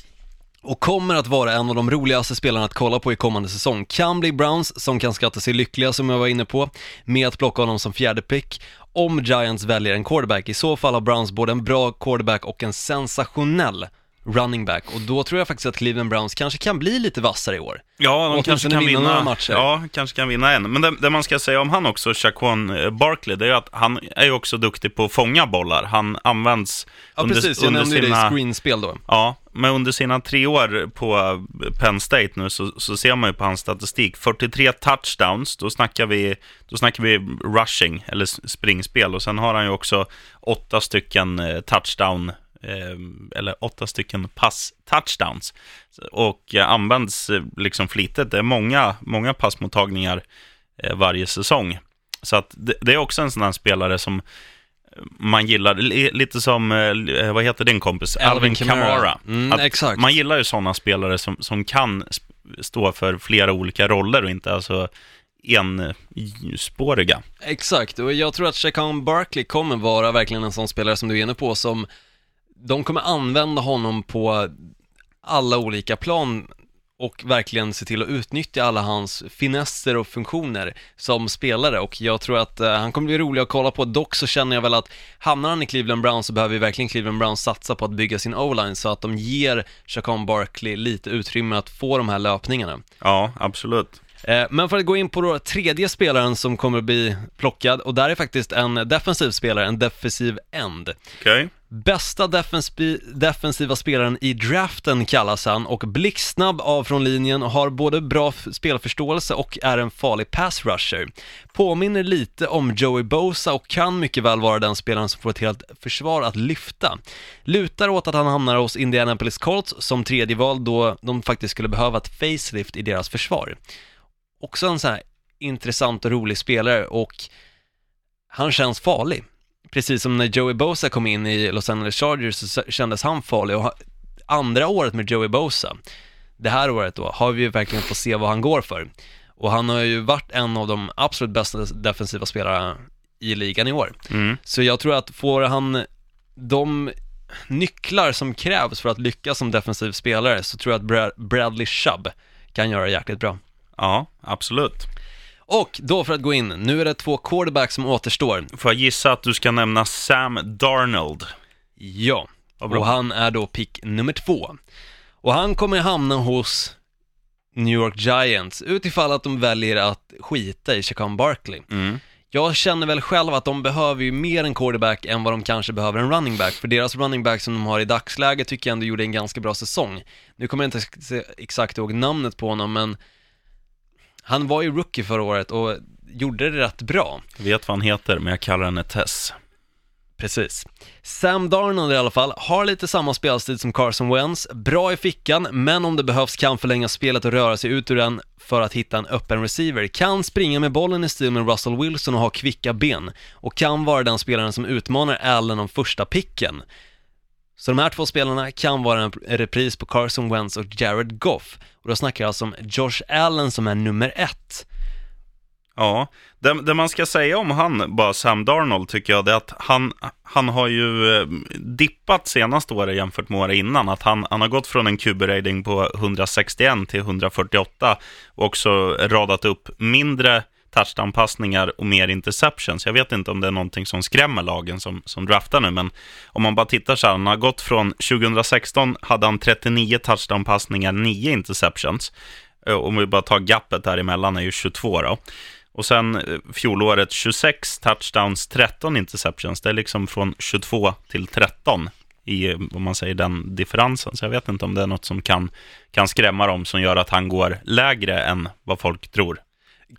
Och kommer att vara en av de roligaste spelarna att kolla på i kommande säsong. Kan bli Browns som kan skatta sig lyckliga som jag var inne på, med att plocka honom som fjärde pick. Om Giants väljer en quarterback, i så fall har Browns både en bra quarterback och en sensationell running back. Och då tror jag faktiskt att Cleveland Browns kanske kan bli lite vassare i år. Ja, de kanske kan vinna några matcher. Ja, kanske kan vinna en. Men det, det man ska säga om han också, Shaquan eh, Barkley, det är att han är ju också duktig på att fånga bollar. Han används Ja precis, jag nämnde ju det i screenspel då. Ja, men under sina tre år på Penn State nu så, så ser man ju på hans statistik 43 touchdowns, då snackar vi, då snackar vi rushing eller springspel och sen har han ju också åtta stycken eh, touchdown eh, eller åtta stycken pass-touchdowns och används eh, liksom flitigt. Det är många, många passmottagningar eh, varje säsong. Så att det, det är också en sån här spelare som man gillar, li- lite som, eh, vad heter din kompis? Alvin Kamara. Mm. Man gillar ju sådana spelare som, som kan stå för flera olika roller och inte alltså enspåriga. Exakt, och jag tror att Chacon Barkley kommer vara verkligen en sån spelare som du är inne på som de kommer använda honom på alla olika plan och verkligen se till att utnyttja alla hans finesser och funktioner som spelare och jag tror att eh, han kommer bli rolig att kolla på. Dock så känner jag väl att hamnar han i Cleveland Browns så behöver ju verkligen Cleveland Browns satsa på att bygga sin O-line så att de ger Chacon Barkley lite utrymme att få de här löpningarna. Ja, absolut. Eh, Men för att gå in på då tredje spelaren som kommer att bli plockad, och där är faktiskt en defensiv spelare, en defensiv end. Okej. Bästa defensiva spelaren i draften kallas han och blixtsnabb av från linjen och har både bra spelförståelse och är en farlig pass rusher. Påminner lite om Joey Bosa och kan mycket väl vara den spelaren som får ett helt försvar att lyfta. Lutar åt att han hamnar hos Indianapolis Colts som tredje val då de faktiskt skulle behöva ett facelift i deras försvar. Också en sån här intressant och rolig spelare och han känns farlig precis som när Joey Bosa kom in i Los Angeles Chargers så kändes han farlig och andra året med Joey Bosa, det här året då, har vi ju verkligen fått se vad han går för. Och han har ju varit en av de absolut bästa defensiva spelarna i ligan i år. Mm. Så jag tror att får han de nycklar som krävs för att lyckas som defensiv spelare så tror jag att Bra- Bradley Chubb kan göra det jäkligt bra. Ja, absolut. Och då för att gå in, nu är det två quarterbacks som återstår. Får jag gissa att du ska nämna Sam Darnold? Ja, och han är då pick nummer två. Och han kommer hamna hos New York Giants utifall att de väljer att skita i Chacon Barkley. Mm. Jag känner väl själv att de behöver ju mer en quarterback än vad de kanske behöver en running back, för deras running back som de har i dagsläget tycker jag ändå gjorde en ganska bra säsong. Nu kommer jag inte exakt ihåg namnet på honom, men han var ju rookie förra året och gjorde det rätt bra. Jag vet vad han heter, men jag kallar henne Tess. Precis. Sam Darnold i alla fall har lite samma spelstil som Carson Wentz, bra i fickan, men om det behövs kan förlänga spelet och röra sig ut ur den för att hitta en öppen receiver, kan springa med bollen i stil med Russell Wilson och ha kvicka ben, och kan vara den spelaren som utmanar Allen om första picken. Så de här två spelarna kan vara en repris på Carson Wentz och Jared Goff. Och då snackar jag alltså om Josh Allen som är nummer ett. Ja, det, det, man ska säga om han, bara Sam Darnold, tycker jag, det är att han, han har ju eh, dippat senaste året jämfört med året innan. Att han, han har gått från en QB-rating på 161 till 148 och också radat upp mindre touchdown-passningar och mer interceptions. Jag vet inte om det är någonting som skrämmer lagen som, som draftar nu, men om man bara tittar så här, han har gått från 2016 hade han 39 touchdown-passningar, 9 interceptions. Eh, om vi bara tar gapet däremellan är ju 22 då. Och sen eh, fjolåret 26 touchdowns, 13 interceptions. Det är liksom från 22 till 13 i, eh, vad man säger den differensen. Så jag vet inte om det är något som kan, kan skrämma dem som gör att han går lägre än vad folk tror.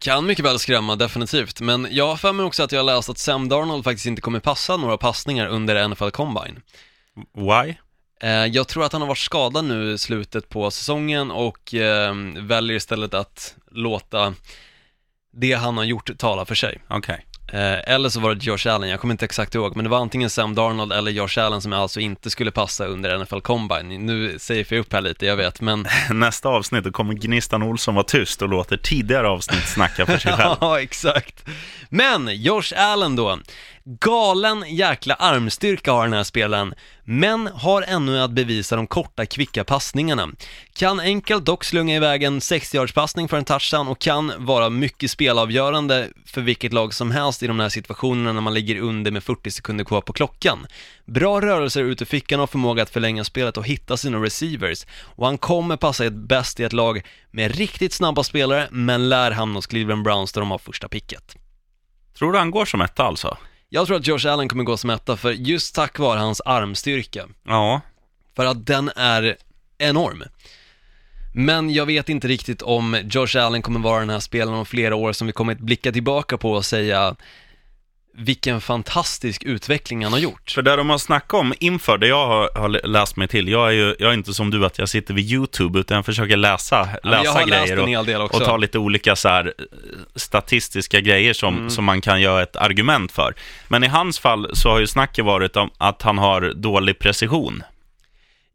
Kan mycket väl skrämma, definitivt. Men jag har för mig också att jag har läst att Sam Darnold faktiskt inte kommer passa några passningar under NFL Combine. Why? Eh, Jag tror att han har varit skadad nu i slutet på säsongen och eh, väljer istället att låta det han har gjort tala för sig. Okej. Eh, Eller så var det Josh Allen, jag kommer inte exakt ihåg, men det var antingen Sam Darnold eller Josh Allen som alltså inte skulle passa under NFL Combine. Nu säger jag upp här lite, jag vet, men Nästa avsnitt då kommer Gnistan Olsson vara tyst och låter tidigare avsnitt snacka för sig själv. Ja, exakt. Men Josh Allen då. Galen jäkla armstyrka har den här spelaren, men har ännu att bevisa de korta, kvicka passningarna. Kan enkelt dock slunga iväg en 60-yardspassning för en touchdown och kan vara mycket spelavgörande för vilket lag som helst i de här situationerna när man ligger under med 40 sekunder kvar på klockan. Bra rörelser ut ur fickan och förmåga att förlänga spelet och hitta sina receivers. Och han kommer passa bäst i ett lag med riktigt snabba spelare, men lär hamna hos Cleveland Browns där de har första picket. Tror du han går som etta alltså? Jag tror att Josh Allen kommer gå som etta för just tack vare hans armstyrka. Ja. För att den är enorm. Men jag vet inte riktigt om Josh Allen kommer vara den här spelaren om flera år som vi kommer att blicka tillbaka på och säga vilken fantastisk utveckling han har gjort. För det de har snackat om inför det jag har, har läst mig till, jag är ju jag är inte som du att jag sitter vid YouTube, utan jag försöker läsa, läsa läst grejer och, och ta lite olika så här, eh, statistiska grejer som, Mm. som man kan göra ett argument för. Men i hans fall så har ju snacket varit om att han har dålig precision.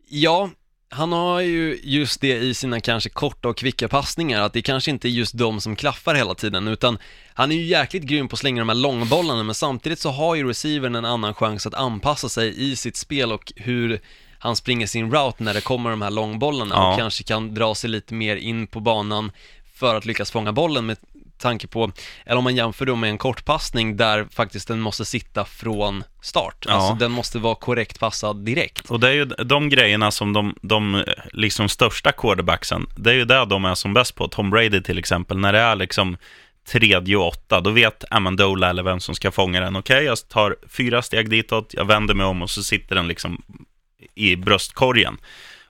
Ja, han har ju just det i sina kanske korta och kvicka passningar, att det kanske inte är just de som klaffar hela tiden, utan han är ju jäkligt grym på att slänga de här långbollarna, men samtidigt så har ju receivern en annan chans att anpassa sig i sitt spel och hur han springer sin route när det kommer de här långbollarna Ja. och kanske kan dra sig lite mer in på banan för att lyckas fånga bollen med tanke på, eller om man jämför då med en kortpassning där faktiskt den måste sitta från start, Ja. alltså den måste vara korrekt passad direkt. Och det är ju de grejerna som de, de liksom största quarterbacksen, det är ju det de är som bäst på. Tom Brady till exempel, när det är liksom tredje och åtta, då vet Amendola eller vem som ska fånga den. Okej, jag tar fyra steg ditåt, jag vänder mig om och så sitter den liksom i bröstkorgen.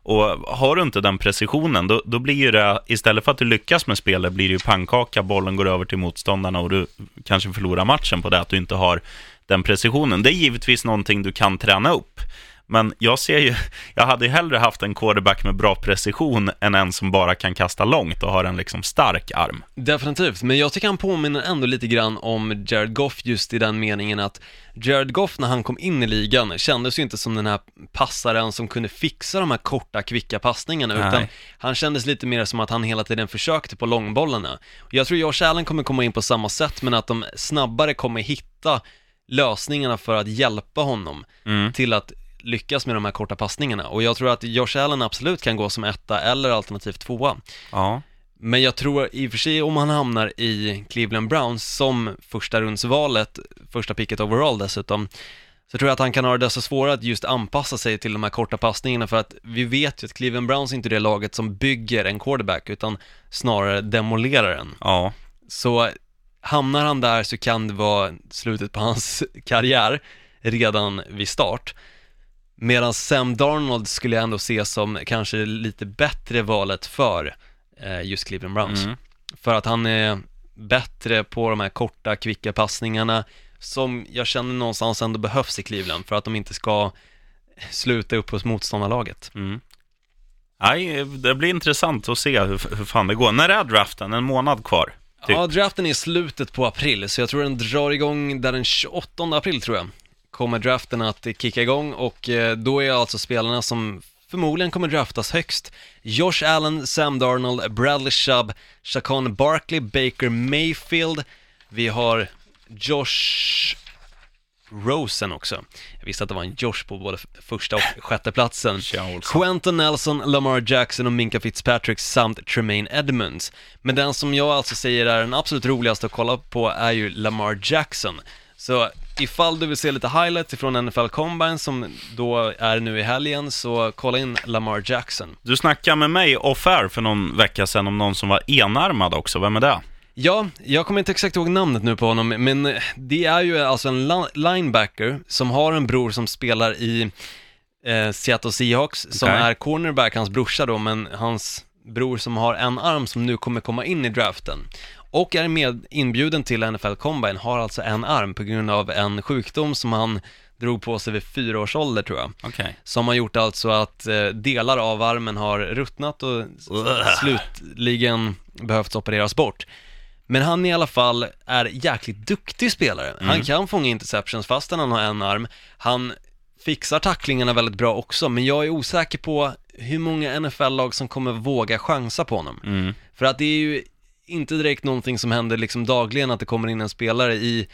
Och har du inte den precisionen, då, då blir ju det, istället för att du lyckas med spelet, blir det ju pannkaka, bollen går över till motståndarna och du kanske förlorar matchen på det, att du inte har den precisionen. Det är givetvis någonting du kan träna upp. Men jag ser ju, jag hade ju hellre haft en quarterback med bra precision än en som bara kan kasta långt och har en liksom stark arm. Definitivt, men jag tycker han påminner ändå lite grann om Jared Goff just i den meningen att Jared Goff när han kom in i ligan kändes ju inte som den här passaren som kunde fixa de här korta, kvicka passningarna, Nej. utan han kändes lite mer som att han hela tiden försökte på långbollarna. Jag tror Josh Allen kommer komma in på samma sätt, men att de snabbare kommer hitta lösningarna för att hjälpa honom Mm. till att lyckas med de här korta passningarna. Och jag tror att Josh Allen absolut kan gå som etta eller alternativt tvåa. Ja. Men jag tror i och för sig om han hamnar i Cleveland Browns som första rundsvalet, första picket overall dessutom, så tror jag att han kan ha det desto svårare att just anpassa sig till de här korta passningarna för att vi vet ju att Cleveland Browns inte är det laget som bygger en quarterback utan snarare demolerar den. Ja. Så hamnar han där så kan det vara slutet på hans karriär redan vid start. Medan Sam Darnold skulle jag ändå se som kanske lite bättre valet för eh, just Cleveland Browns. Mm. För att han är bättre på de här korta, kvicka passningarna som jag känner någonstans ändå behövs i Cleveland för att de inte ska sluta upp hos motståndarlaget. Mm. Nej, det blir intressant att se hur, hur fan det går. När är draften? En månad kvar? Typ. Ja, draften är i slutet på april, så jag tror den drar igång där den 28 april tror jag. Kommer draften att kicka igång och eh, då är alltså spelarna som förmodligen kommer draftas högst Josh Allen, Sam Darnold, Bradley Chubb, Chacon Barkley, Baker Mayfield, vi har Josh Rosen också. Jag visste att det var en Josh på både första och sjätte platsen. Quentin Nelson, Lamar Jackson och Minka Fitzpatrick samt Tremaine Edmonds. Men den som jag alltså säger är den absolut roligaste att kolla på är ju Lamar Jackson. Så ifall du vill se lite highlights ifrån NFL Combine som då är nu i helgen, så kolla in Lamar Jackson. Du snackade med mig off-air för någon vecka sedan om någon som var enarmad också. Vem är det? Ja, jag kommer inte exakt ihåg namnet nu på honom, men det är ju alltså en li- linebacker som har en bror som spelar i eh, Seattle Seahawks, som Okej. är cornerback, hans brorsa då, men hans bror som har en arm som nu kommer komma in i draften. Och är med inbjuden till NFL Combine, har alltså en arm på grund av en sjukdom som han drog på sig vid fyra års ålder tror jag. Okej. Som har gjort alltså att eh, delar av armen har ruttnat och slutligen behövt opereras bort. Men han i alla fall är jäkligt duktig spelare. Han kan fånga interceptions fastän han har en arm. Han fixar tacklingarna väldigt bra också, men jag är osäker på hur många NFL-lag som kommer våga chansa på honom. Mm. För att det är ju inte direkt någonting som händer liksom dagligen att det kommer in en spelare i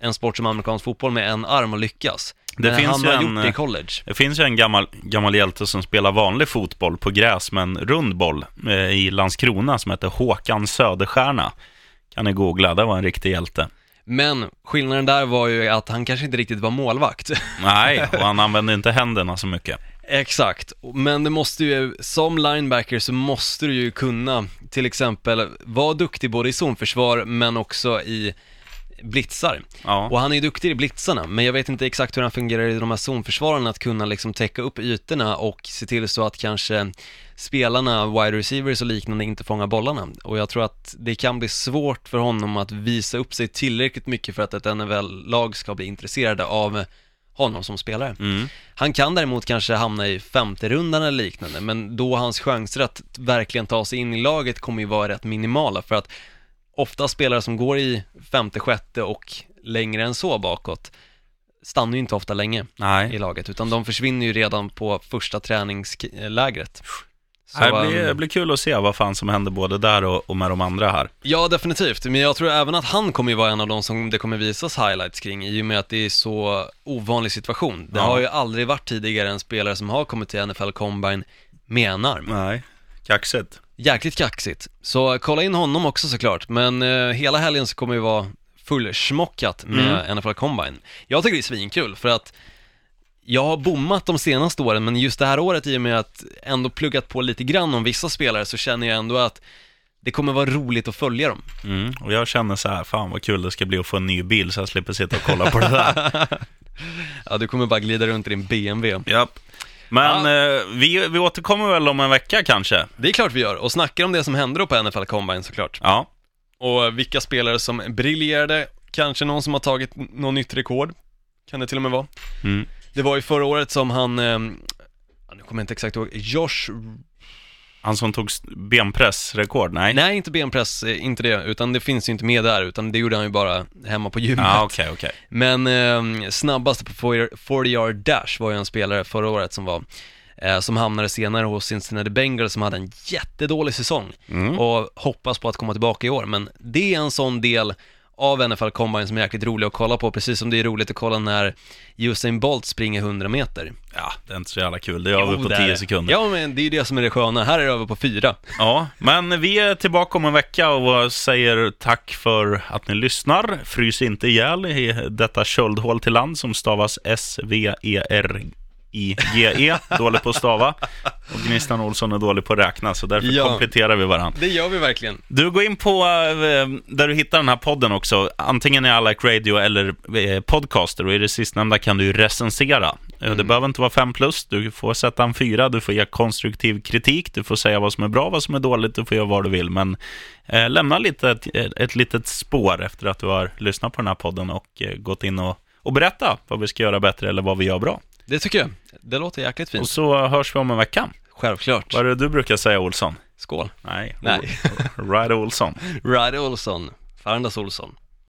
en sport som amerikansk fotboll med en arm och lyckas. Det Men finns han ju har en, gjort det i eh, college. Det finns ju en gammal, gammal hjälte som spelar vanlig fotboll på gräs med en rund boll eh, i Landskrona som heter Håkan Söderstjärna. Kan ni googla, det var en riktig hjälte. Men skillnaden där var ju att han kanske inte riktigt var målvakt. Nej, och han använde inte händerna så mycket. Exakt, men det måste ju, som linebacker så måste du ju kunna till exempel vara duktig både i zonförsvar men också i blitzar. Ja. Och han är ju duktig i blitzarna, men jag vet inte exakt hur han fungerar i de här zonförsvararna, att kunna liksom täcka upp ytorna och se till så att kanske spelarna, wide receivers och liknande inte fångar bollarna. Och jag tror att det kan bli svårt för honom att visa upp sig tillräckligt mycket för att ett NFL-lag ska bli intresserade av honom som spelare. Mm. Han kan däremot kanske hamna i femte rundan eller liknande, men då hans chanser att verkligen ta sig in i laget kommer ju vara rätt minimala för att ofta spelare som går i femte, sjätte och längre än så bakåt stannar ju inte ofta länge i Nej, laget, utan de försvinner ju redan på första träningslägret. Så, det blir, ehm, det blir kul att se vad fan som händer både där och, och med de andra här. Ja, definitivt. Men jag tror även att han kommer ju vara en av de som det kommer visas highlights kring i och med att det är så ovanlig situation. Det Ja. har ju aldrig varit tidigare en spelare som har kommit till NFL Combine med en arm. Nej, kaxigt. Jäkligt kaxigt. Så kolla in honom också såklart, men eh, hela helgen så kommer ju vara fullsmockat med NFL Combine. Jag tycker det är svinkul för att jag har bommat de senaste åren, men just det här året i och med att ändå pluggat på lite grann om vissa spelare så känner jag ändå att det kommer vara roligt att följa dem. Mm. Och jag känner så här, fan vad kul det ska bli att få en ny bil så jag slipper sitta och kolla på det där. Ja, du kommer bara glida runt i din BMW. Japp. Men eh, vi, vi återkommer väl om en vecka kanske? Det är klart vi gör, och snackar om det som händer då på NFL Combine såklart. Ja. Och vilka spelare som briljerade, kanske någon som har tagit något nytt rekord, kan det till och med vara. Mm. Det var ju förra året som han, eh, nu kommer jag inte exakt ihåg, Josh, Han som tog benpressrekord, nej? nej inte benpress, eh, inte det, utan det finns ju inte med där, utan det gjorde han ju bara hemma på gymmet. Ja, okej, okej. Men eh, snabbaste på 40 yard dash var ju en spelare förra året som var eh, som hamnade senare hos Cincinnati Bengals som hade en jättedålig säsong Mm. och hoppas på att komma tillbaka i år. Men det är en sån del av NFL Combine som är jäkligt rolig att kolla på, precis som det är roligt att kolla när Usain Bolt springer 100 meter. Ja, det är inte så jävla kul. Det är över Jo, på det är 10 det. sekunder. Ja, men det är ju det som är det sköna. Här är det över på fyra. Ja, men vi är tillbaka om en vecka och säger tack för att ni lyssnar. Frys inte ihjäl i detta köldhål till land som stavas S-V-E-R-I-G-E. Dålig på att stava. Och Gnistan Olsson är dålig på att räkna, så därför Ja. kompletterar vi varandra. Det gör vi verkligen. Du, går in på eh, där du hittar den här podden också, antingen i I Like Radio eller eh, Podcaster, och i det sistnämnda kan du recensera. Eh, Det behöver inte vara fem plus, du får sätta en fyra, du får ge konstruktiv kritik, du får säga vad som är bra, vad som är dåligt, du får göra vad du vill, men eh, lämna lite, ett, ett litet spår efter att du har lyssnat på den här podden och eh, gått in och, och berätta vad vi ska göra bättre eller vad vi gör bra. Det tycker jag. Det låter jäkligt Och fint. så hörs vi om en vecka. Självklart. Vad är det du brukar säga, Olsson? Skål. Nej, Nej. Ryder Olsson. Ryder Olsson. Farandas Olsson.